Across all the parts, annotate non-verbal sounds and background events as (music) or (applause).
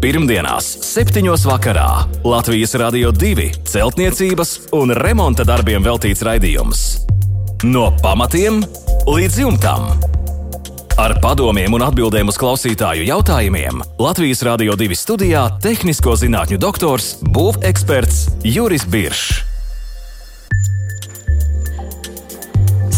Pirmdienās, 7. vakarā Latvijas Rādio 2 celtniecības un remonta darbiem veltīts raidījums. No pamatiem līdz jumtam. Ar padomiem un atbildēm uz klausītāju jautājumiem Latvijas Rādio 2 studijā - tehnisko zinātņu doktors, būveksperts Juris Biršs.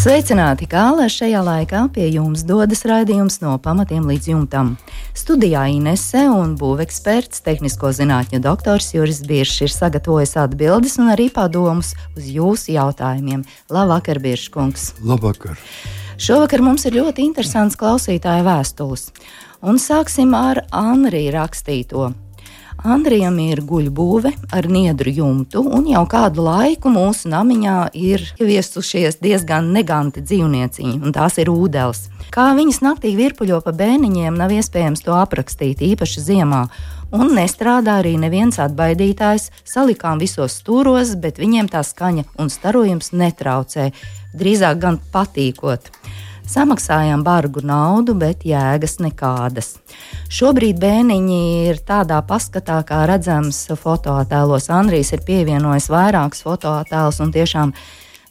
Sveicināti, kā lai šajā laikā pie jums dodas raidījums no pamatiem līdz jumtam. Studijā Inese un būveksperts, tehnisko zinātņu doktors Juris Biršs ir sagatavojis atbildes un arī padomus uz jūsu jautājumiem. Labvakar, Birškungs! Labvakar! Šovakar mums ir ļoti interesants klausītāja vēstules. Un sāksim ar Anrī rakstīto. Andrijam ir guļbūve ar niedru jumtu, un jau kādu laiku mūsu namiņā ir ieviesušies diezgan neganti dzīvnieciņi, un tās ir ūdens. Kā viņas naktī virpuļo pa bēniņiem, nav iespējams to aprakstīt, īpaši ziemā. Un nestrādā arī neviens atbaidītājs. Salikām visos stūros, bet viņiem tā skaņa un starojums netraucē. Drīzāk gan patīkot. Samaksājām bargu naudu, bet jēgas nekādas. Šobrīd bērniņi ir tādā paskatā, kā redzams fotoattēlos. Andrijs ir pievienojis vairākus fotoattēlus, un tiešām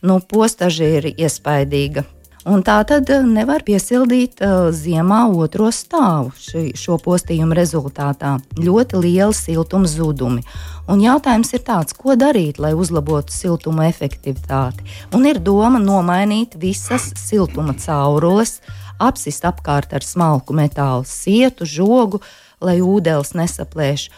nu, postaži ir iespaidīga. Un tā tad nevar piesildīt uh, ziemā otro stāvu ši, šo postījumu rezultātā. Ļoti liela siltuma zudumi. Un jautājums ir tāds, ko darīt, lai uzlabotu siltuma efektivitāti. Un ir doma nomainīt visas siltuma caurules, apsist apkārt ar smalku metālu sietu, žogu, lai ūdens nesaplēš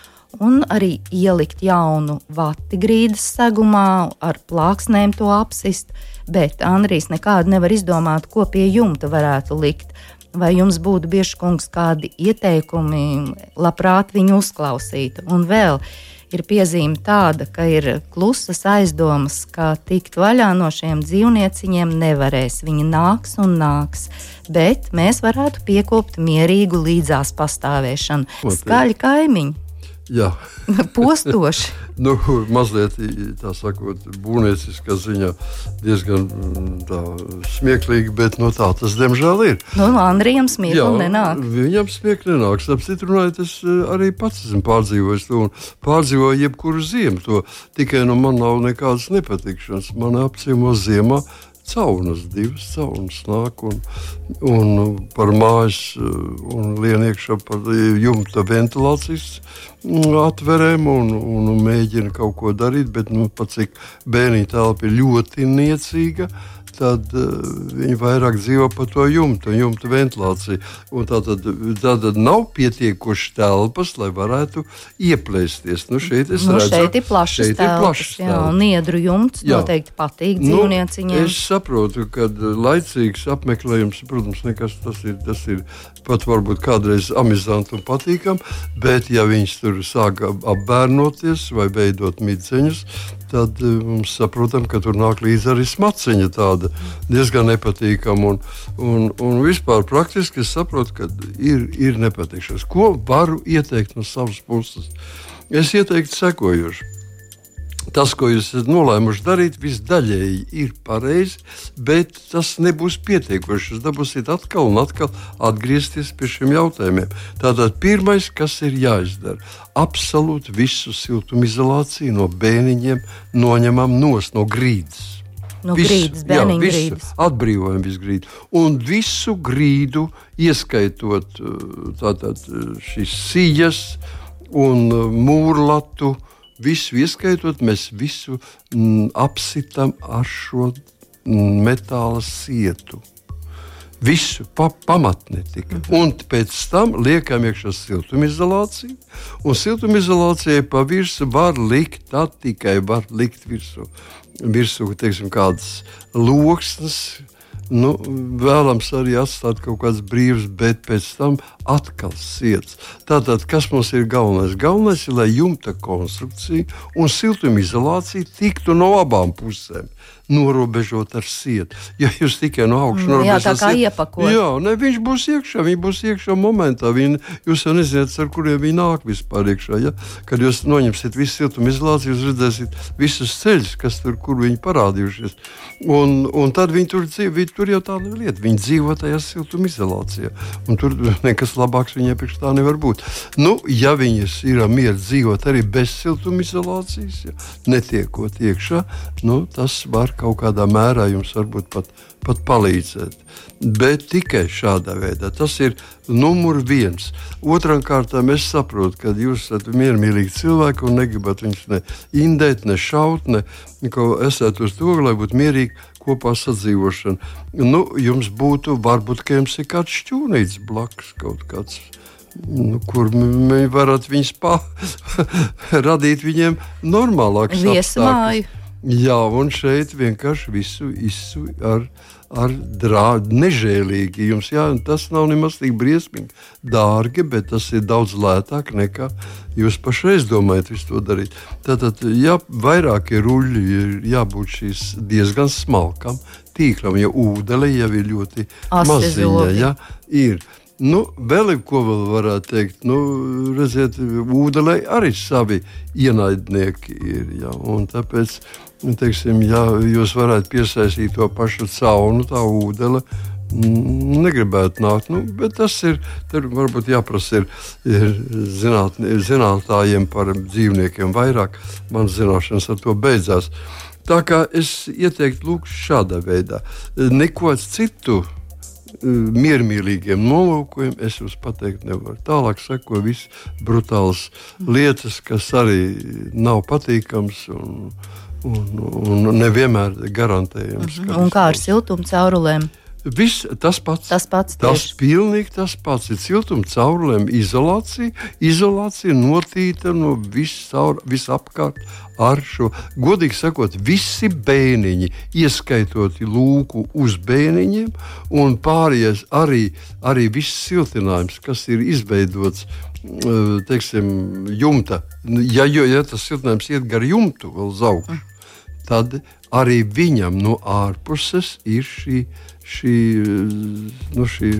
un arī ielikt jaunu vati grīdas segumā, ar plāksnēm to apsist bet Andrijs nekādu nevar izdomāt, ko pie jumta varētu likt. Vai jums būtu bieži kungs kādi ieteikumi, labprāt viņu uzklausītu? Un vēl ir piezīme tāda, ka ir klusas aizdomas, ka tikt vaļā no šiem dzīvnieciņiem nevarēs. Viņi nāks un nāks, bet mēs varētu piekopt mierīgu līdzās pastāvēšanu. Skaļi kaimiņi! Jā. (laughs) Postoši. nu, mazliet tā sakot, būvnieciskā ziņā diezgan mm, tā, smieklīgi, bet no nu, tā tas diemžēl ir. Nu, Andrijam smieklīgi nenāk. Viņam smieklīgi nenāk. Citu, runājot, es eh, arī pats esmu pārdzīvojis to un pārdzīvoju jebkuru ziemu. To tikai no man nav nekādas nepatikšanas. Man apciemo ziemā caunas, divas caunas nāk un, un par mājas un lien iekšā par jumta ventilācijas atverēm un, un, un mēģina kaut ko darīt, bet nu, pat cik bērniņa telpa ir ļoti niecīga, tad uh, viņi vairāk dzīvo pa to jumtu, jumtu ventilāciju. Tātad, tātad nav pietiekoši telpas, lai varētu ieplēsties. Nu, šeit, nu, redzu, šeit ir plašas šeit telpas, ir plašas jā, telpas. niedru jumts jā. noteikti patīk nu, dzīvnieciņiem. Nu, es saprotu, ka laicīgs apmeklējums, protams, nekas tas ir, tas ir pat varbūt kādreiz amizanti un patīkami, bet ja viņš tur sāk apbērnoties vai veidot midzeņus, tad eh, mums saprotam, ka tur nāk līdzi arī smaciņa tāda diezgan nepatīkama. Un, un, un vispār praktiski es saprotu, ka ir, ir nepatīkams. Ko varu ieteikt no savas puses? Es ieteiktu sekojošu tas, ko jūs esat nolēmuši darīt, visdaļēji ir pareizi, bet tas nebūs pietiekoši. Jūs dabūsiet atkal un atkal atgriezties pie šiem jautājumiem. Tātad pirmais, kas ir jāizdara, absolūti visu siltumizolāciju no bēniņiem noņemam nos no grīdas. No visu, grīdas, visu, grīdas. Atbrīvojam visu grīdu. Un visu grīdu, ieskaitot tātad, šīs sijas un mūrlatu, uh, Visu ieskaitot, mēs visu mm, apsitam ar šo mm, metāla sietu. Visu pa, pamatni tika. Mhm. Un pēc tam liekam iekšā siltumizolāciju. Un siltumizolācijai pa virsmu var likt, tā tikai var likt virsū. Virsū, teiksim, kādas loksnes, Nu, vēlams arī atstāt kaut kādas brīvas, bet pēc tam atkal sirds. Tātad, kas mums ir galvenais? Galvenais ir, lai jumta konstrukcija un siltumizolācija tiktu no abām pusēm norobežot ar sietu. Ja jūs tikai no augšas mm, jā, tā kā iepakojat. Jā, ne, viņš būs iekšā, viņš būs iekšā momentā. Viņi, jūs jau nezināt, ar kuriem viņi nāk vispār iekšā. Ja? Kad jūs noņemsiet visu siltumizolāciju, jūs redzēsiet visus ceļus, kas tur, kur viņi parādījušies. Un, un tad viņi tur dzīvo, tur jau tāda lieta. Viņi dzīvo tajā siltumizolācijā. Tur nekas labāks viņai priekš tā nevar būt. Nu, ja viņas ir mieras dzīvot arī bez siltumizolācijas, ja, netiekot iekšā, nu, tas var kaut kādā mērā jums varbūt pat, pat palīdzēt. Bet tikai šādā veidā. Tas ir numur viens. Otram kārtām es saprotu, ka jūs esat miermīlīgi cilvēki un negribat viņus ne indēt, ne šaut, ne esat uz to, lai būtu mierīgi kopā sadzīvošana. Nu, jums būtu, varbūt, ka jums ir kāds šķūnīts blakus kaut kāds. Nu, kur varat viņus (laughs) radīt viņiem normālāku viesmāju. Jā, un šeit vienkārši visu, visu ar, ar drādu, nežēlīgi. Jums jā, tas nav nemaz tik briesmīgi, dārgi, bet tas ir daudz lētāk nekā jūs pašreiz domājat visu to darīt. Tātad, ja vairāk ir ruļļi, ir jābūt šīs diezgan smalkam tīklam, ja ūdeni jau ir ļoti maziņa. Ja, ir. Nu, vēl ir ko vēl varētu teikt. Nu, redziet, ūdenī arī savi ienaidnieki ir. Ja, tāpēc, teiksim, ja jūs varētu piesaistīt to pašu caunu, tā ūdeni. Negribētu nākt, nu, bet tas ir. Tur varbūt jāprasa ir, ir zināt, zinātājiem par dzīvniekiem vairāk. Manas zināšanas ar to beidzās. Tā kā es ieteiktu, lūk, šādā veidā. Neko citu miermīlīgiem nolūkiem es jums pateikt nevaru. Tālāk seko viss brutāls lietas, kas arī nav patīkams. Un, un, un nevienmēr garantējams. Mm -hmm. Un kā ar siltumu caurulēm? Viss tas pats. Tas pats. Tas tieši. pilnīgi tas pats. Ir siltuma caurulēm izolācija. Izolācija notīta no visapkārt ar šo. Godīgi sakot, visi bēniņi, ieskaitot lūku uz bēniņiem, un pārējais arī, arī viss siltinājums, kas ir izveidots. Teiksim, jumta. Ja, ja tas siltinājums iet gar jumtu, vēl uz augšu, tad arī viņam no ārpuses ir šī šī, nu, šī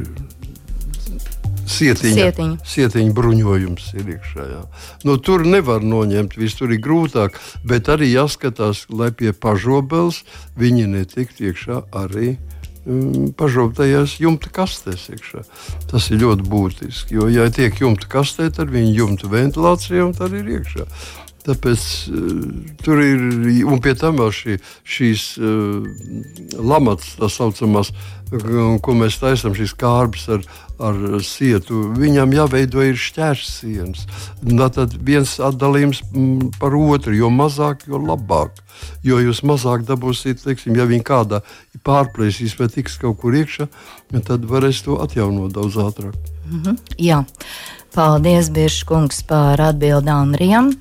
sietiņa, sietiņa. sietiņa bruņojums ir iekšā. Jā. Nu, tur nevar noņemt, viss tur ir grūtāk, bet arī jāskatās, lai pie pažobeles viņi netiktu iekšā arī. Um, pažobtajās jumta kastēs. Iekšā. Tas ir ļoti būtiski. Jo, ja tiek jumta kastē, tad viņi jumta ventilācija un tad ir iekšā. Tāpēc uh, tur ir, un pie tam vēl šī, šīs uh, lamats, tā saucamās, ko mēs taisām, šīs kārbas ar, ar sietu, viņam jāveido ir šķērsienas. Tad viens atdalījums par otru, jo mazāk, jo labāk. Jo jūs mazāk dabūsiet, teiksim, ja viņi kādā pārplēsīs vai tiks kaut kur iekšā, tad varēs to atjaunot daudz ātrāk. Mm -hmm. Jā, paldies, Biržkungs, par atbildi Andrijam.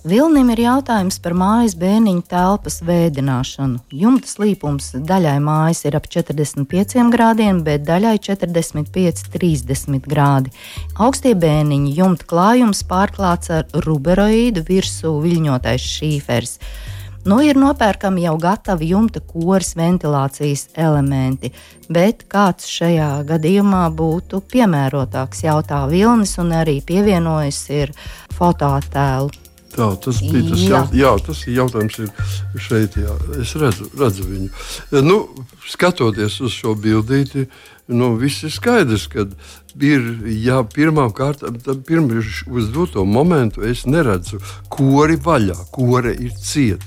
Vilnim ir jautājums par mājas bērniņu telpas vēdināšanu. Jumta slīpums daļai mājas ir ap 45 grādiem, bet daļai 45-30 grādi. Augstie bērniņi jumta klājums pārklāts ar ruberoīdu virsū viļņotais šīfers. Nu, ir nopērkami jau gatavi jumta koras ventilācijas elementi, bet kāds šajā gadījumā būtu piemērotāks, jautā Vilnis, un arī pievienojas ir fotoattēlu Tā, tas bija tas, jā. Jaut, jā, tas ir jautājums ir šeit. Jā. Es redzu, redzu viņu. Nu, skatoties uz šo bildīti, nu, viss ir skaidrs, ka ir pirmām kārtām, pirms uz doto momentu es neredzu kori vaļā, kore ir cieta.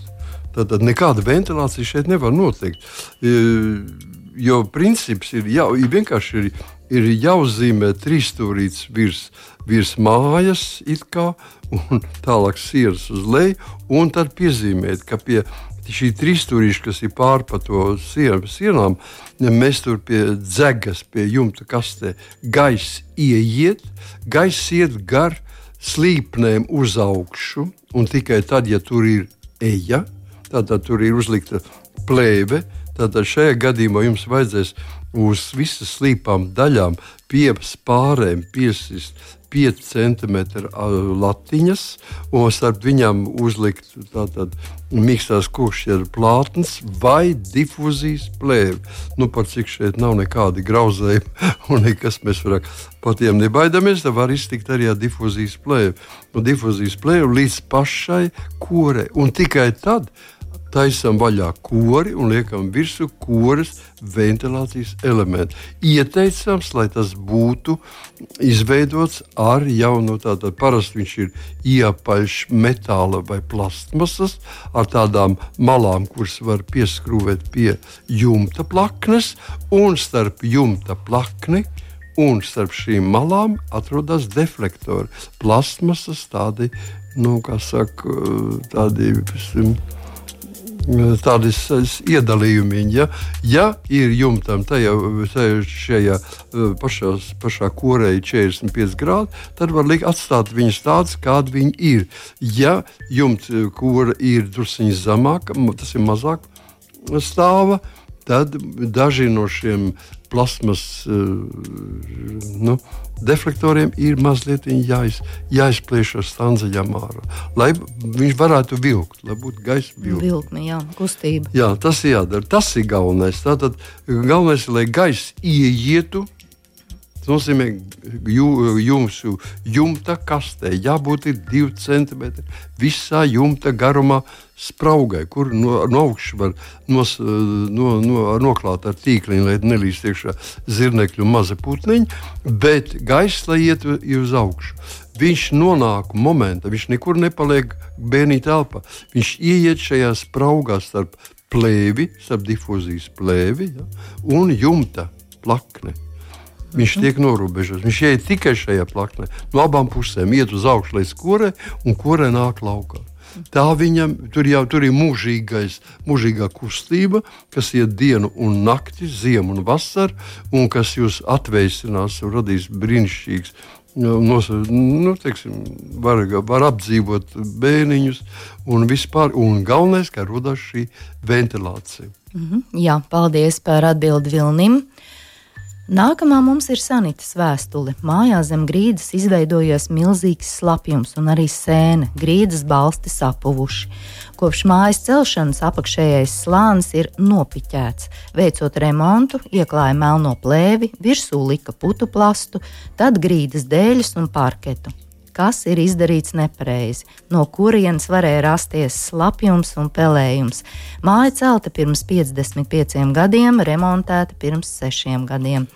Tad nekāda ventilācija šeit nevar notikt. Jo princips ir, jā, vienkārši ir, ir jāuzzīmē trīsstūrīts virs, virs mājas, kā, un tālāk sirds uz leju, un tad piezīmēt, ka pie šī trīsstūrīša, kas ir pāri pa to sienu, sienām, mēs tur pie dzegas, pie jumta kastē, gaisa ieiet, gaisa iet gar slīpnēm uz augšu, un tikai tad, ja tur ir eja, tad, tad tur ir uzlikta plēve. Tad šajā gadījumā jums vajadzēs uz visas slīpām daļām pie spārēm piesist 5 cm latiņas, un starp viņām uzlikt tātad mīkstās kušķieru plātnes vai difūzijas plēvi. Nu, par cik šeit nav nekādi grauzējumi (laughs) un nekas mēs varam par tiem nebaidamies, tad var iztikt arī ar difūzijas plēvi. Un difūzijas plēvi līdz pašai korei. Un tikai tad taisām vaļā kori un liekam virsū koras ventilācijas elementu. Ieteicams, lai tas būtu izveidots ar jaunu, tātad parasti viņš ir iepaļš metāla vai plastmasas ar tādām malām, kuras var pieskrūvēt pie jumta plaknes un starp jumta plakni un starp šīm malām atrodas deflektori. Plastmasas tādi, nu, kā saka, tādi. Tādi iedalījumi, ja, ja ir jumtam tajā, šajā pašā, pašā korē 45 grādi, tad var likt atstāt viņus tādus, kādi viņi ir. Ja jumta kora ir druskuļi zemāka, tas ir mazāk stāva, tad daži no šiem plasmas uh, nu, deflektoriem ir mazliet jāiz, jāizplēš ar stanzaļām ārā, lai viņš varētu vilkt, lai būtu gaisa vilkme. Vilkme, jā, kustība. Jā, tas ir jādara. Tas ir galvenais. Tātad galvenais ir, lai gaisa ieietu Tas nozīmē, jūsu jumta kastē jābūt 2 cm visā jumta garumā spraugai, kur no, no augšas var nos, no, no, noklāt ar tīkliņu, lai nelīst iekšā zirnekļu maza putniņa, bet gaisa iet uz augšu. Viņš nonāk momentā, viņš nekur nepaliek bērnī telpā. Viņš ieiet šajā spraugā starp plēvi, starp difūzijas plēvi ja, un jumta plakni. Viņš tiek norobežots. Viņš iet tikai šajā plaknē. No abām pusēm iet uz augšu līdz korē, un korē nāk laukā. Tā viņam tur jau tur ir mūžīgais, mūžīgā kustība, kas iet dienu un nakti, ziemu un vasaru, un kas jūs atveicinās, radīs brīnišķīgs. Nos, nu, teiksim, var, var apdzīvot bērniņus, un vispār. Un galvenais, ka radās šī ventilācija. Mm -hmm. Jā, paldies par atbildi Vilnim. Nākamā mums ir sanitas vēstule. Mājā zem grīdas izveidojies milzīgs slapjums un arī sēne, grīdas balsti sapuvuši. Kopš mājas celšanas apakšējais slānis ir nopiķēts. Veicot remontu, ieklāja melno plēvi, virsū lika putu plastu, tad grīdas dēļus un parketu kas ir izdarīts nepareizi, no kurienes varēja rasties slapjums un pelējums. Māja celta pirms 55 gadiem, remontēta pirms 6 gadiem.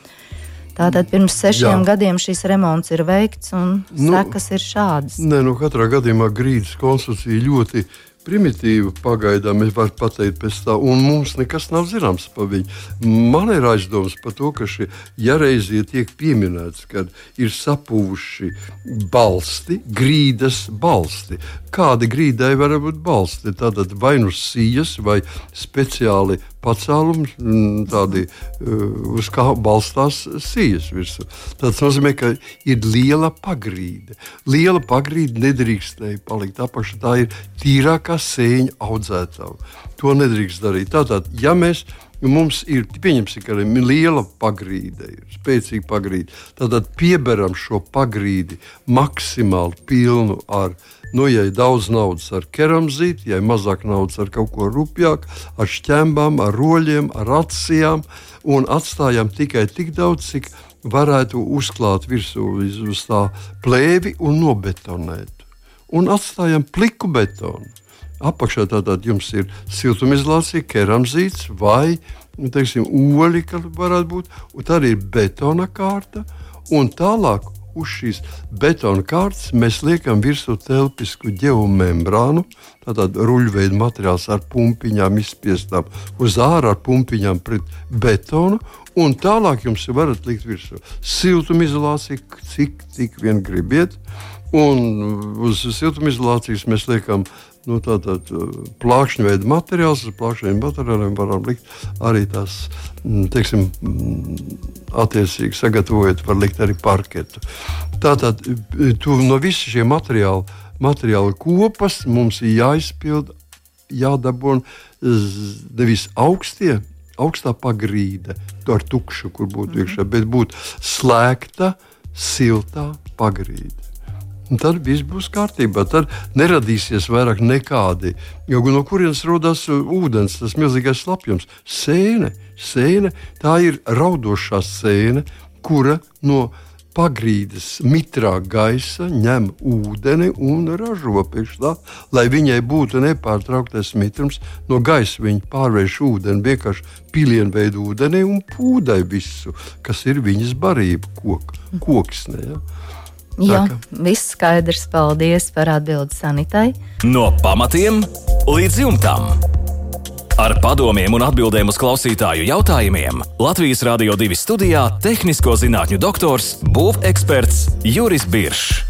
Tātad pirms sešiem Jā. gadiem šis remonts ir veikts, un nu, sekas ir šādas. Nē, nu katrā gadījumā grīdas konstrukcija ļoti primitīva pagaidām, es varu pateikt, pēc tā, un mums nekas nav zināms par viņu. Man ir aizdoms par to, ka šie, ja reizie tiek pieminēts, ka ir sapūši balsti, grīdas balsti. Kādi grīdai var būt balsti? Tātad vai nu sijas, vai speciāli pacēlums, mm, tādi uh, uz kā balstās sijas virsū. Tas nozīmē, ka ir liela pagrīde. Liela pagrīde nedrīkstēja palikt apakšā. Tā ir tīrākā sēņa audzētava. To nedrīkst darīt. Tātad, ja mēs Mums ir pieņemsim, ka ir liela pagrīde, ir spēcīga pagrīde. Tad pieberam šo pagrīdi maksimāli pilnu ar Nu, ja ir daudz naudas ar keramzīti, ja ir mazāk naudas ar kaut ko rupjāku, ar šķembām, ar roļiem, ar acīm, un atstājam tikai tik daudz, cik varētu uzklāt virsū uz tā plēvi un nobetonēt. Un atstājam pliku betonu. Apakšā tātad jums ir siltumizolācija, keramzīts vai nu, teiksim, oļi, kas varētu būt, un tad ir betona kārta, un tālāk uz šīs betona kārtas mēs liekam virsū telpisku geomembrānu, tātad ruļveida materiāls ar pumpiņām izspiestām uz ārā ar pumpiņām pret betonu. Un tālāk jums varat likt virsū siltumizolāciju, cik, cik vien gribiet. Un uz siltumizolācijas mēs liekam nu, tātad plākšņa veida materiāls, uz plākšņiem materiāliem varam likt arī tās, mm, teiksim, mm, attiecīgi sagatavojot, var likt arī parketu. Tātad tu, no visiem šiem materiālu, materiālu kopas mums ir jāizpild, jādabūna nevis augstie, augstā pagrīde, ar tukšu, kur būtu mm -hmm. iekšā, bet būtu slēgta, siltā pagrīde. Tad viss būs kārtībā. Tad neradīsies vairāk nekādi. Jo no kurienes rodas uh, ūdens, tas milzīgais slapjums? Sēne, sēne tā ir raudošā sēne, kura no pagrīdes mitrā gaisa ņem ūdeni un ražo priekšā, lai viņai būtu nepārtrauktais mitrums. No gaisa viņa pārvērš ūdeni vienkārši pilienveidu ūdenī un pūdai visu, kas ir viņas barība, kok, koksne. Ja? Jā, viss skaidrs. Paldies par atbildi sanitai. No pamatiem līdz jumtam. Ar padomiem un atbildēm uz klausītāju jautājumiem Latvijas Rādio 2 studijā - tehnisko zinātņu doktors, būveksperts Juris Biršs.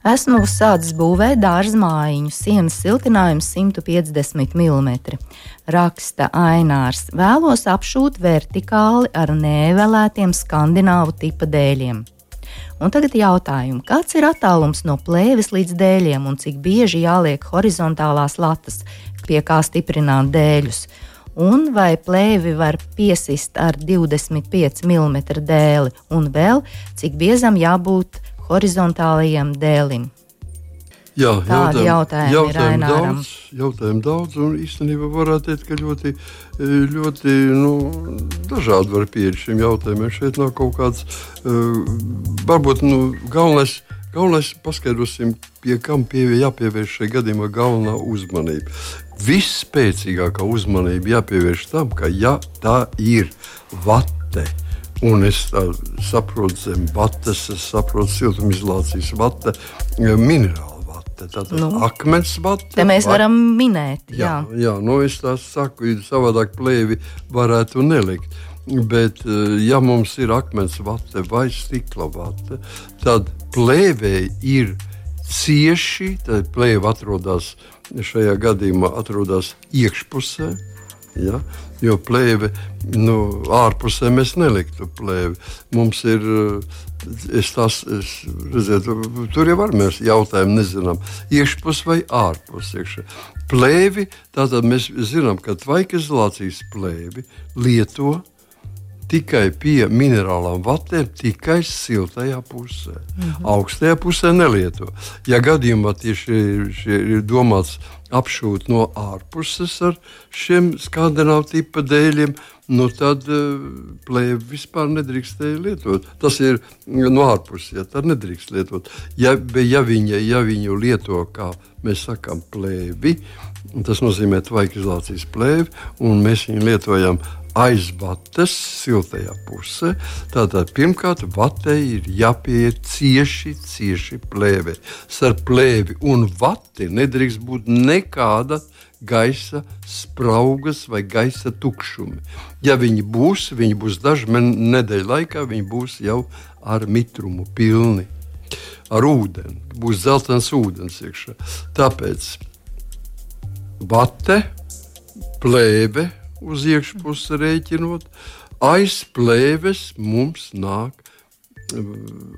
Esmu uzsācis būvēt dārza mājiņu, sienas siltinājums 150 mm. Raksta Ainārs. Vēlos apšūt vertikāli ar nevēlētiem skandināvu tipa dēļiem. Un tagad jautājums, kāds ir attālums no plēves līdz dēļiem un cik bieži jāliek horizontālās latas, pie kā stiprināt dēļus. Un vai plēvi var piesist ar 25 mm dēli, un vēl cik biezam jābūt horizontālajam dēlim? Jā, Tādi jautājumi, jautājumi ir daudz, jautājumu daudz, un īstenībā varētu teikt, ka ļoti, ļoti nu, dažādi var pieeja šiem jautājumiem. Šeit nav kaut kāds, varbūt nu, galvenais Galvenais paskaidrosim, pie kam pie, jāpievērš šai gadījumā galvenā uzmanība. Visspēcīgākā uzmanība jāpievērš tam, ka ja tā ir vate, un es saprotu zem vates, es saprotu siltumizolācijas vate, minerāla tātad nu, akmens vate. Te mēs varam minēt. Jā, jā, jā nu es tā saku, savādāk plēvi varētu nelikt. Bet, eh, ja mums ir akmens vate vai stikla vate, tad plēvē ir cieši. Tad plēve atrodas šajā gadījumā atrodas iekšpusē. Ja? Jo plēve, nu, ārpusē mēs neliktu plēvi. Mums ir, eh, es tās, es, redziet, tur jau var mēs jautājumu nezinām, iekšpus vai ārpus. Iekšā. Plēvi, tātad mēs zinām, ka tvaika izolācijas plēvi lieto tikai pie minerālām vatēm, tikai siltajā pusē. Mm -hmm. Augstajā pusē nelieto. Ja gadījumā tieši ir domāts apšūt no ārpuses ar šiem skandināvu tipa dēļiem, nu tad uh, plēvi vispār nedrīkstēja lietot. Tas ir no ārpuses, ja tā nedrīkst lietot. Ja, ja, viņa, ja viņu lieto, kā mēs sakām, plēvi, tas nozīmē tvaikizolācijas plēvi, un mēs viņu lietojam aiz vates, siltajā pusē. Tātad pirmkārt, vatei ir jāpieiet cieši, cieši plēvē. Starp plēvi un vati nedrīkst būt nekāda gaisa spraugas vai gaisa tukšumi. Ja viņi būs, viņi būs dažu nedēļu laikā, viņi būs jau ar mitrumu pilni. Ar ūdeni, būs dzeltens ūdens iekšā. Tāpēc vate, plēve, uz iekšpusi rēķinot, aiz plēves mums nāk uh,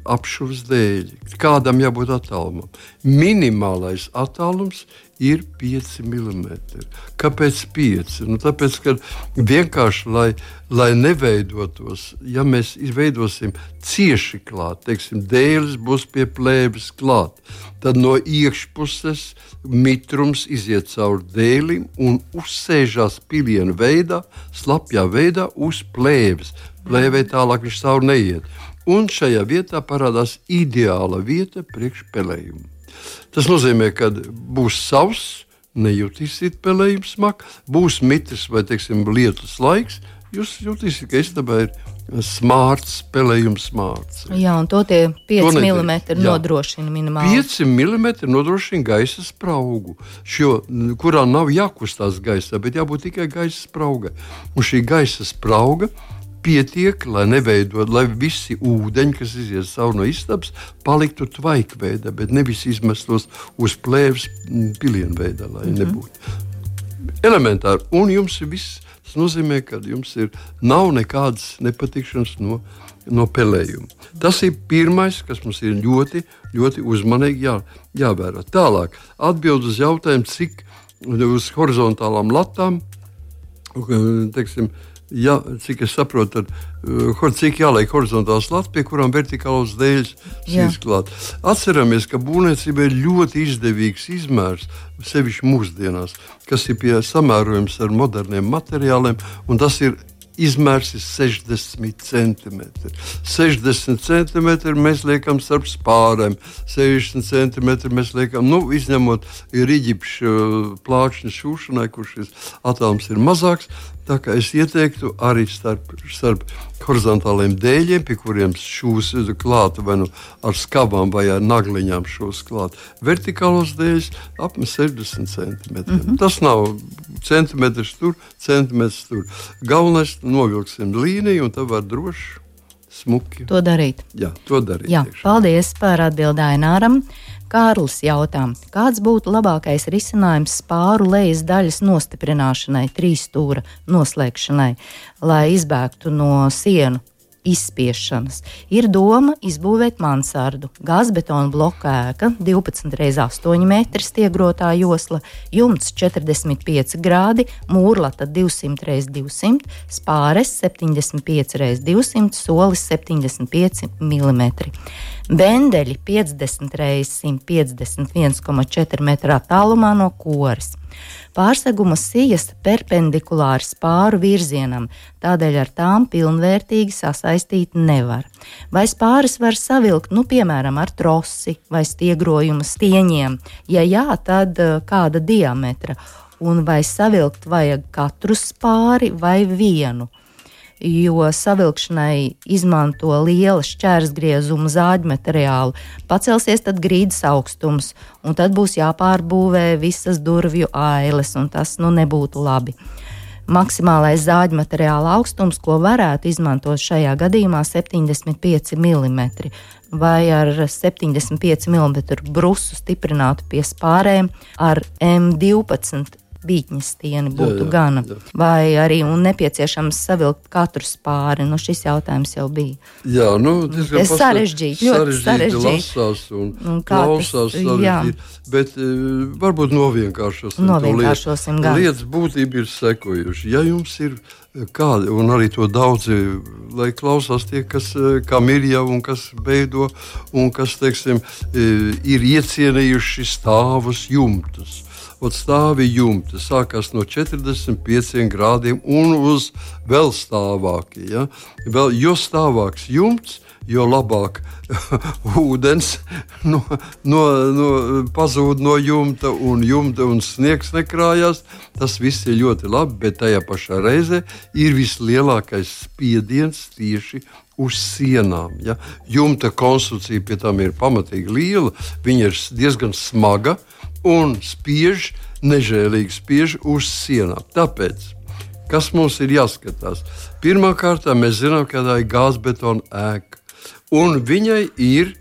apšuvas dēļ. Kādam jābūt attālumam? Minimālais attālums ir 5 mm. Kāpēc 5? Nu, tāpēc, ka vienkārši, lai, lai neveidotos, ja mēs izveidosim cieši klāt, teiksim, dēlis būs pie plēves klāt, tad no iekšpuses mitrums iziet cauri dēlim un uzsēžās pilienu veidā, slapjā veidā uz plēves. Plēvē tālāk viņš cauri neiet. Un šajā vietā parādās ideāla vieta priekšpelējuma. Tas nozīmē, ka būs savs, nejutīsiet pelējumu smaku, būs mitrs vai teiksim, lietus laiks. Jūs jutīsiet, ka istabā ir smārts, spēlējums smārts. Jā, un to tie 5 mm nodrošina minimāli. 5 mm nodrošina gaisa spraugu, šo, kurā nav jākustās gaisā, bet jābūt tikai gaisa spraugai. Un šī gaisa sprauga pietiek, lai neveidot, lai visi ūdeņi, kas iziet cauri no istabas, paliktu tvaikveidā, bet nevis izmestos uz plēves pilienu veidā, lai mm -hmm. nebūtu. Elementāri, un jums ir viss. Tas nozīmē, ka jums ir, nav nekādas nepatikšanas no, no pelējuma. Tas ir pirmais, kas mums ir ļoti, ļoti uzmanīgi jā, jāvērā. Tālāk, atbild uz jautājumu, cik uz horizontālām latām, teiksim, ja, cik es saprotu, tad uh, cik jāliek horizontāls lats, pie kurām vertikāls dēļas izklāt. Atceramies, ka būvniecība ir ļoti izdevīgs izmērs, sevišķi mūsdienās, kas ir pie samērojums ar moderniem materiāliem, un tas ir izmērs ir 60 cm. 60 cm mēs liekam starp spārēm, 60 cm mēs liekam, nu, izņemot rīģipšu plākšņu šūšanai, kur šis atoms ir mazāks. Tā kā es ieteiktu arī starp, starp horizontāliem dēļiem, pie kuriem šūs klāta vai nu ar skavām vai ar nagliņām šūs klāt. Vertikālos dēļus apmēram 60 cm. Mm -hmm. Tas nav centimetrs tur, centimetrs tur. Galvenais novilksim līniju un tad var droši. Smuki. To darīt. Jā, to darīt. Jā, paldies par atbildēju Aināram. Kārlis jautā, kāds būtu labākais risinājums spāru lejas daļas nostiprināšanai, trīs stūra noslēgšanai, lai izbēgtu no sienu izspiešanas. Ir doma izbūvēt mansardu, gāzbetona bloka ēka, 12 x 8 metri stiegrotā josla, jumts 45 grādi, mūrlata 200 x 200, spāres 75 x 200, solis 75 mm. Bendeļi 50 x 151,4 m attālumā no koris. Pārseguma sijas perpendikulāri spāru virzienam, tādēļ ar tām pilnvērtīgi sasaistīt nevar. Vai spāris var savilkt, nu, piemēram, ar trosi vai stiegrojuma stieņiem? Ja jā, tad eh, kāda diametra? Un vai savilkt vajag katru spāri vai vienu? Jo savilkšanai izmanto liela šķērsgriezuma zāģu materiālu. Pacelsies tad grīdas augstums, un tad būs jāpārbūvē visas durvju ailes, un tas nu nebūtu labi. Maksimālais zāģu materiāla augstums, ko varētu izmantot šajā gadījumā, ir 75 mm. Vai ar 75 mm brusu stiprinātu pie spārēm ar M12 bītņas stieni būtu jā, jā, gana. Jā. Vai arī nepieciešams savilkt katru spāri? Nu, šis jautājums jau bija. Jā, nu, diezgan pasta, sarežģīti. Ļoti sarežģīti. Lasās un, un klausās sarežģīti. Bet uh, varbūt novienkāršosim. Novienkāršosim lietu. Lietas būtība ir sekojuši. Ja jums ir eh, kādi, un arī to daudzi, lai klausās tie, kas eh, kā Mirja un kas beido, un kas, teiksim, ir iecienījuši stāvus jumtus Ot stāvi jumta, sākās no 45 grādiem un uz vēl stāvākie. Ja? Vēl, jo stāvāks jumts, jo labāk (laughs) ūdens no, no, no, pazūd no jumta, un jumta un sniegs nekrājās. Tas viss ir ļoti labi, bet tajā pašā reizē ir vislielākais spiediens tieši uz sienām. Ja? Jumta konstrukcija pie tam ir pamatīgi liela, viņa ir diezgan smaga un spiež, nežēlīgi spiež uz sienām. Tāpēc, kas mums ir jāskatās? Pirmkārt, mēs zinām, ka tā ir gāzbetona ēka, un viņai ir e,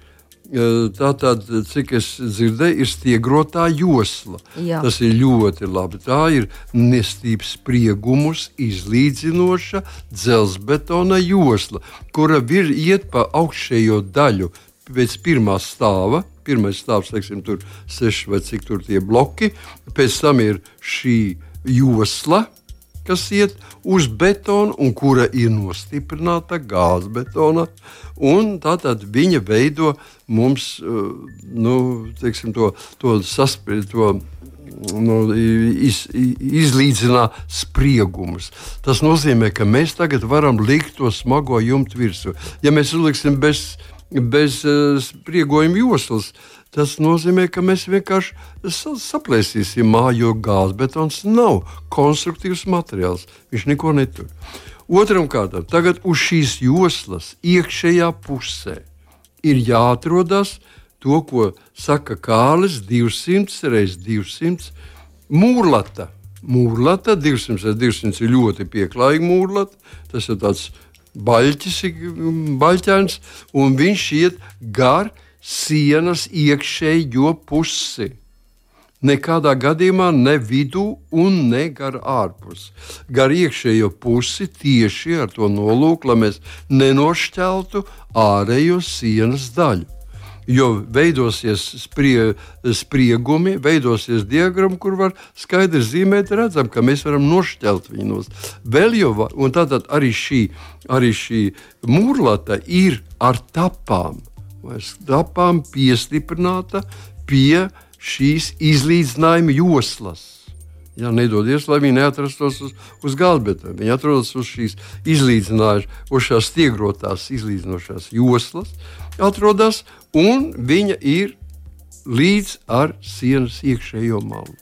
Tātad, cik es dzirdēju, ir stiegrotā josla. Jā. Tas ir ļoti labi. Tā ir nestības spriegumus izlīdzinoša dzelzbetona josla, kura vir iet pa augšējo daļu pēc pirmā stāva pirmais stāvs, teiksim, tur seši vai cik tur tie bloki. Pēc tam ir šī josla, kas iet uz betonu un kura ir nostiprināta gāzbetona. Tātad viņa veido mums uh, nu, teiksim, to, to saspringto. Nu, iz, izlīdzinā spriegumus. Tas nozīmē, ka mēs tagad varam likt to smago jumtu virsmu. Ja mēs uzliksim bez, uh, bez uh, spriegojuma joslas. Tas nozīmē, ka mēs vienkārši saplēsīsim māju, jo gāzbetons nav konstruktīvs materiāls. Viņš neko netur. Otram kārtam, tagad uz šīs joslas iekšējā pusē ir jāatrodas to, ko saka Kālis 200 x 200 mūrlata. Mūrlata 200 x 200 ir ļoti pieklājīga mūrlata. Tas ir tāds baļķis, baļķēns, un viņš iet gar sienas iekšējo pusi. Nekādā gadījumā ne vidū, un ne gar ārpus. Gar iekšējo pusi tieši ar to nolūku, lai mēs nenošķeltu ārējo sienas daļu jo veidosies sprie, spriegumi, veidosies diagramma, kur var skaidri zīmēt, redzam, ka mēs varam nošķelt viņu no vēl jau, un tātad arī šī, arī šī mūrlata ir ar tapām, vai tapām piestiprināta pie šīs izlīdzinājuma joslas. Jā, nedodies, lai viņi neatrastos uz, uz bet viņi atrodas uz šīs izlīdzināšanas, uz šīs stiegrotās izlīdzinošās joslas, atrodas, un viņa ir līdz ar sienas iekšējo malu.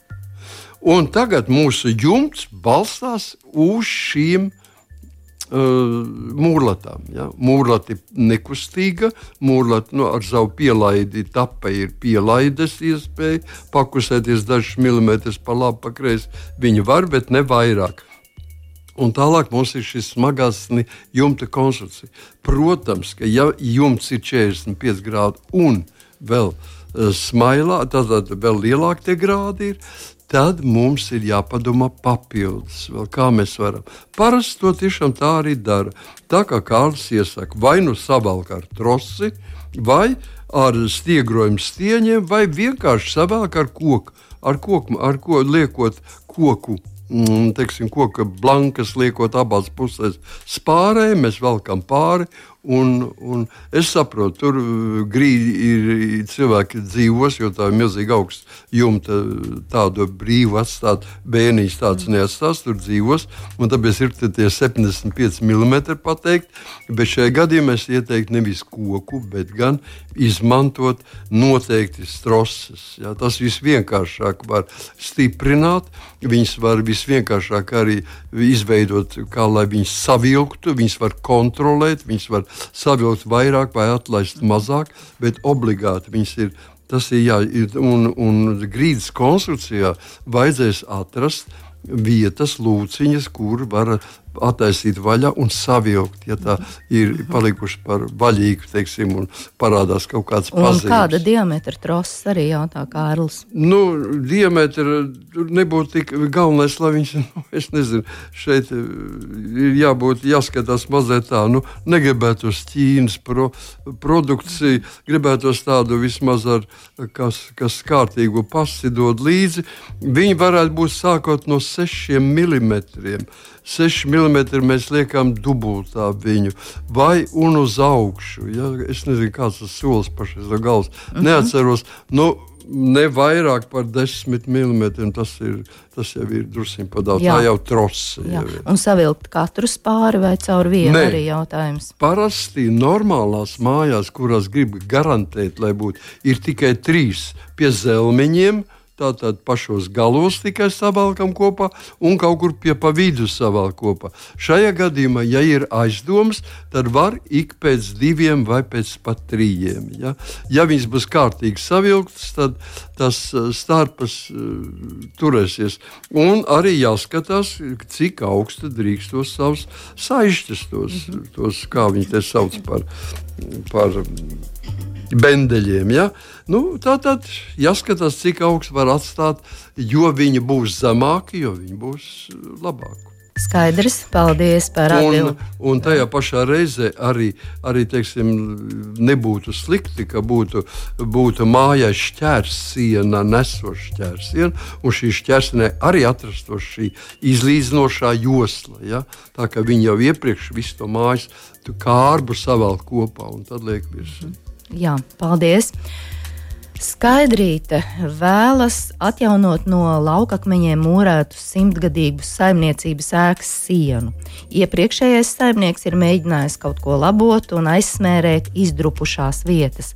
Un tagad mūsu jumts balstās uz šīm uh, mūrlatām. Ja? Mūrlati nekustīga, mūrlati nu, ar savu pielaidi tapa ir pielaides iespēja, pakusēties dažus milimetrus pa labi, pa kreisi. Viņi var, bet ne vairāk. Un tālāk mums ir šis smagās jumta konstrukcija. Protams, ka ja jumts ir 45 grādi un vēl uh, smailā, tad vēl lielāki tie grādi ir tad mums ir jāpadomā papildus, vēl kā mēs varam. Parasti to tiešām tā arī dara. Tā kā Kārlis iesaka, vai nu savalk ar trosi, vai ar stiegrojumu stieņiem, vai vienkārši savalk ar koku, ar koku, ar ko liekot koku teiksim, koka blankas liekot abās pusēs. Spārē, mēs velkam pāri Un, un es saprotu, tur uh, grīdi ir cilvēki dzīvos, jo tā ir milzīgi augsta jumta. Tādu brīvu atstāt, bērnīs tāds neatstās, tur dzīvos. Tāpēc ir tie 75 mm pateikt. Bet šajā gadījumā es ieteiktu nevis koku, bet gan izmantot noteikti stroses. Ja, tas visvienkāršāk var stiprināt, viņas var visvienkāršāk arī izveidot, kā lai viņas savilktu, viņas var kontrolēt, viņas var savilkt vairāk vai atlaist mazāk, bet obligāti viņas ir. Tas ir jā, un, un grīdas konstrukcijā vajadzēs atrast vietas, lūciņas, kur var attaisīt vaļā un savilkt, ja tā ir palikuši par vaļīgu, teiksim, un parādās kaut kāds pazīmes. Kāda diametra troses arī jautā Kārlis? Nu, diametra nebūtu tik galvenais, lai viņš, (laughs) nu, es nezinu, šeit eh, ir jābūt, jāskatās mazliet tā, nu, negribētu uz Ķīnas pro, produkciju, gribētu tādu vismaz ar, kas, kas kārtīgu pasi dod līdzi, viņi varētu būt sākot no 6 mm 6 mm mēs liekam dubultā viņu, vai un uz augšu. Ja? Es nezinu, kāds tas solis pašais no galvas. Uh mhm. -huh. Neatceros. Nu, Ne vairāk par 10 mm. Tas, ir, tas jau ir drusku par daudz. Jā. Tā jau trose. Jau un savilkt katru spāri vai caur vienu ne. arī jautājums. Parasti normālās mājās, kurās grib garantēt, lai būtu tikai trīs pie zelmiņiem, Tātad pašos galos tikai savalkam kopā un kaut kur pie pa vidu savalk kopā. Šajā gadījumā, ja ir aizdoms, tad var ik pēc diviem vai pēc pat trījiem. Ja, ja viņas būs kārtīgi savilktas, tad tas eh, starpas uh, turēsies. Un arī jāskatās, cik augstu drīkst tos savus saišķus, tos, tos kā viņi te sauc par. par bendeļiem. Ja? Nu, tā tad jāskatās, cik augsts var atstāt, jo viņi būs zemāki, jo viņi būs labāki. Skaidrs, paldies par atbildi. Un, un tajā pašā reizē arī, arī teiksim, nebūtu slikti, ka būtu, būtu mājā šķērsiena, nesoša šķērsiena, un šī šķērsienē arī atrastos šī izlīdzinošā josla. Ja? Tā kā viņi jau iepriekš visu to mājas kārbu savēl kopā un tad liek virsmu. Jā, paldies! Skaidrīte vēlas atjaunot no laukakmeņiem mūrētu simtgadīgu saimniecības ēkas sienu. Iepriekšējais saimnieks ir mēģinājis kaut ko labot un aizsmērēt izdrupušās vietas.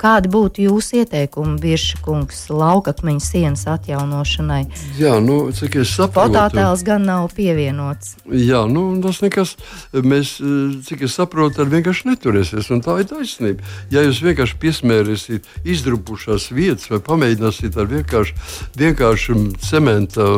Kādi būtu jūsu ieteikumi, Virškungs, laukakmeņa sienas atjaunošanai? Jā, nu, cik es saprotu, fototēls gan nav pievienots. Jā, nu, tas nekas, mēs, cik es saprotu, ar vienkārši neturēsies, un tā ir taisnība. Ja jūs vienkārši piesmērīsiet izdrupušās vietas vai pamēģināsiet ar vienkārši, vienkārši cementa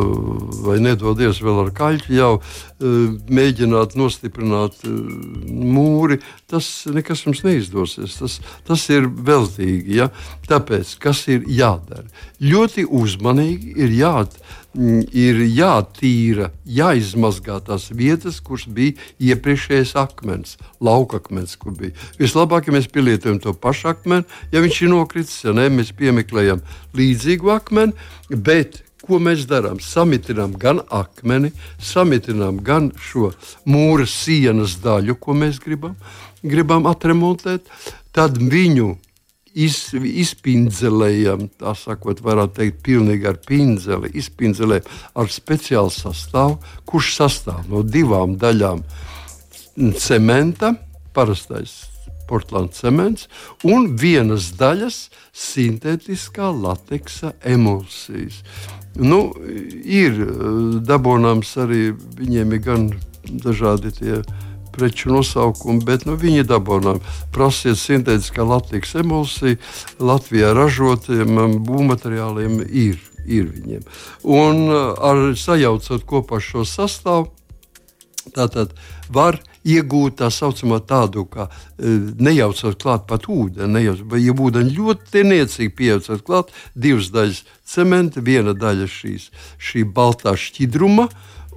vai nedodies vēl ar kaļķi jau mēģināt nostiprināt mūri, tas nekas jums neizdosies. Tas, tas ir veltīgi. Ja? Tāpēc, kas ir jādara? Ļoti uzmanīgi ir jāatcerās ir jātīra, jāizmazgā tās vietas, kuras bija iepriekšējais akmens, laukakmens, kur bija. Vislabāk, ja mēs pielietojam to pašu akmeni, ja viņš ir nokritis, ja nē, mēs piemeklējam līdzīgu akmeni, bet ko mēs darām? Samitinām gan akmeni, samitinām gan šo mūra sienas daļu, ko mēs gribam, gribam atremontēt, tad viņu iz, izpindzelējam, tā sakot, varētu teikt, pilnīgi ar pinzeli, izpindzelējam ar speciālu sastāvu, kurš sastāv no divām daļām cementa, parastais Portugāles cements un vienas daļas sintētiskā lateksa emulsijas. Nu, ir eh, dabūnams arī viņiem ir gan dažādi tie preču nosaukumi, bet nu, viņi dabūnām. Prasiet sintētiskā lateksa emulsija Latvijā ražotiem um, būvmateriāliem ir. Ir viņiem. Un uh, ar sajaucot kopā šo sastāvu, tātad var iegūt tā saucamo tādu, kā e, nejaucot klāt pat ūdeni. Nejauc, vai ja ūdeni ļoti niecīgi pieaucot klāt, divas daļas cementa, viena daļa šīs, šī baltā šķidruma,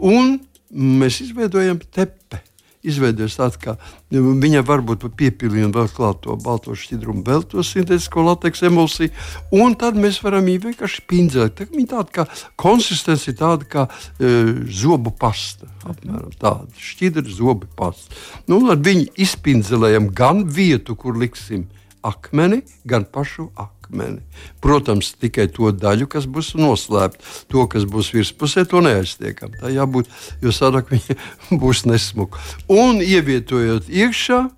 un mēs izveidojam tepi izveidojas tāds, ka viņam varbūt piepildījumi vēl klāt to balto šķidrumu, vēl to sintētisko lateksu emulsiju, un tad mēs varam viņu vienkārši pindzēt. Tā, viņa tāda kā konsistence, tāda kā e, zobu pasta, apmēram tāda šķidra zobu pasta. Nu, ar viņu izpindzelējam gan vietu, kur liksim akmeni, gan pašu akmeni akmeni. Protams, tikai to daļu, kas būs noslēpta. To, kas būs virspusē, to neaiztiekam. Tā jābūt, jo sadāk viņa (laughs) būs nesmuka. Un ievietojot iekšā,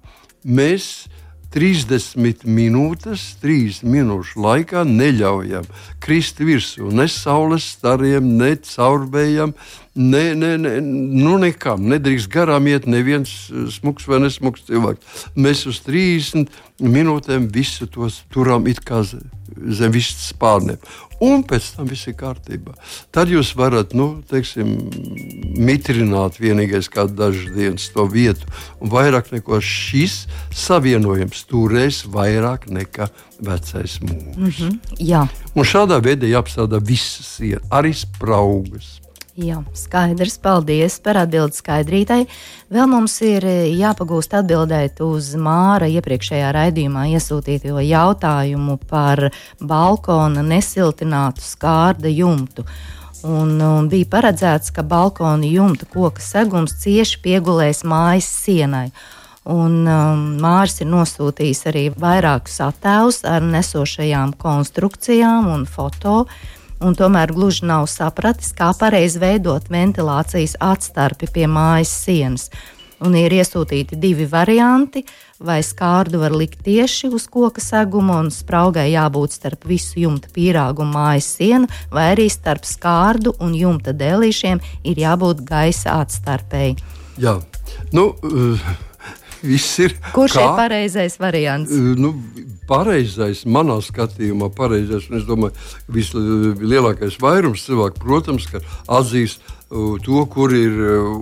mēs 30 minūtes, 3 minūšu laikā neļaujam krist virsū ne saules stariem, ne caurbējam, ne, ne, ne, nu nekam. Nedrīkst garām iet neviens smags vai nesmags cilvēks. Mēs uz 30 minūtēm visu tos turam it kā zem vistas spārniem. Un pēc tam viss ir kārtībā. Tad jūs varat, nu, teiksim, mitrināt vienīgais kādu dažas dienas to vietu. Un vairāk neko šis savienojums turēs vairāk nekā vecais mūžs. Mm -hmm, jā. un šādā veidā jāapstrādā visas sienas, arī spraugas. Jā, skaidrs. Paldies par atbildi skaidrītai. Vēl mums ir e, jāpagūst atbildēt uz Māra iepriekšējā raidījumā iesūtīto jautājumu par balkona nesiltinātu skārda jumtu. Un, un bija paredzēts, ka balkona jumta koka segums cieši piegulēs mājas sienai. Un, um, Mārcis ir nosūtījis arī vairākus attēlus ar nesošajām konstrukcijām un fotogrāfijām un tomēr gluži nav sapratis, kā pareizi veidot ventilācijas atstarpi pie mājas sienas. Un ir iesūtīti divi varianti. Vai skārdu var likt tieši uz koka seguma, un spraugai jābūt starp visu jumta pīrāgu un mājas sienu, vai arī starp skārdu un jumta dēlīšiem ir jābūt gaisa atstarpēji. Jā, nu. Uh viss ir. Kurš kā, ir pareizais variants? Nu, pareizais, manā skatījumā, pareizais, un es domāju, vislielākais vairums cilvēku, protams, atzīst to, kur ir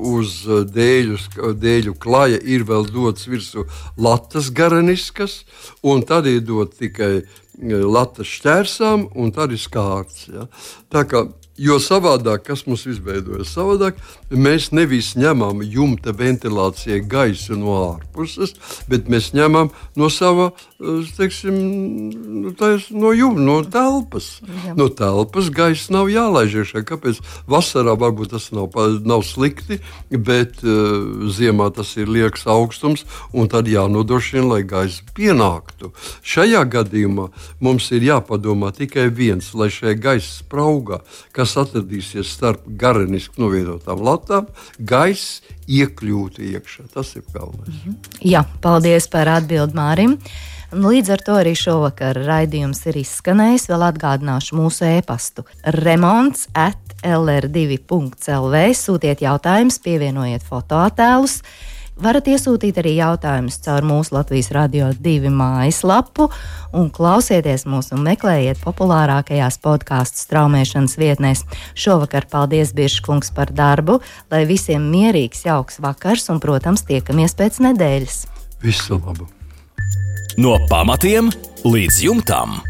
uz dēļu, dēļu klaja, ir vēl dots virsū latas garaniskas, un tad ir dot tikai latas šķērsām, un tad ir skārts. Ja? Tā kā Jo savādāk, kas mums izveidojas, savādāk mēs nevis ņemam jumta ventilācijai gaisu no ārpuses, bet mēs ņemam no sava, teiksim, nu, tais, no jumta, no telpas. Jā. No telpas gaisa nav jālaiž iekšā. Kāpēc? Vasarā varbūt tas nav, nav slikti, bet uh, ziemā tas ir liekas augstums, un tad jānodrošina, lai gaisa pienāktu. Šajā gadījumā mums ir jāpadomā tikai viens, lai šajā gaisa spraugā, kas kas atradīsies starp gareniski novietotām latām, gaiss iekļūtu iekšā. Tas ir galvenais. Mm -hmm. Jā, paldies par atbildi Mārim. Līdz ar to arī šovakar raidījums ir izskanējis. Vēl atgādināšu mūsu e-pastu remonts at lr2.lv. Sūtiet jautājumus, pievienojiet fotoattēlus. Varat iesūtīt arī jautājumus caur mūsu Latvijas radio divi mājaslapu un klausieties mūs un meklējiet populārākajās podkāstu straumēšanas vietnēs. Šovakar paldies Biržkungs par darbu, lai visiem mierīgs, jauks vakars un, protams, tiekamies pēc nedēļas. Visu labu! No pamatiem līdz jumtam!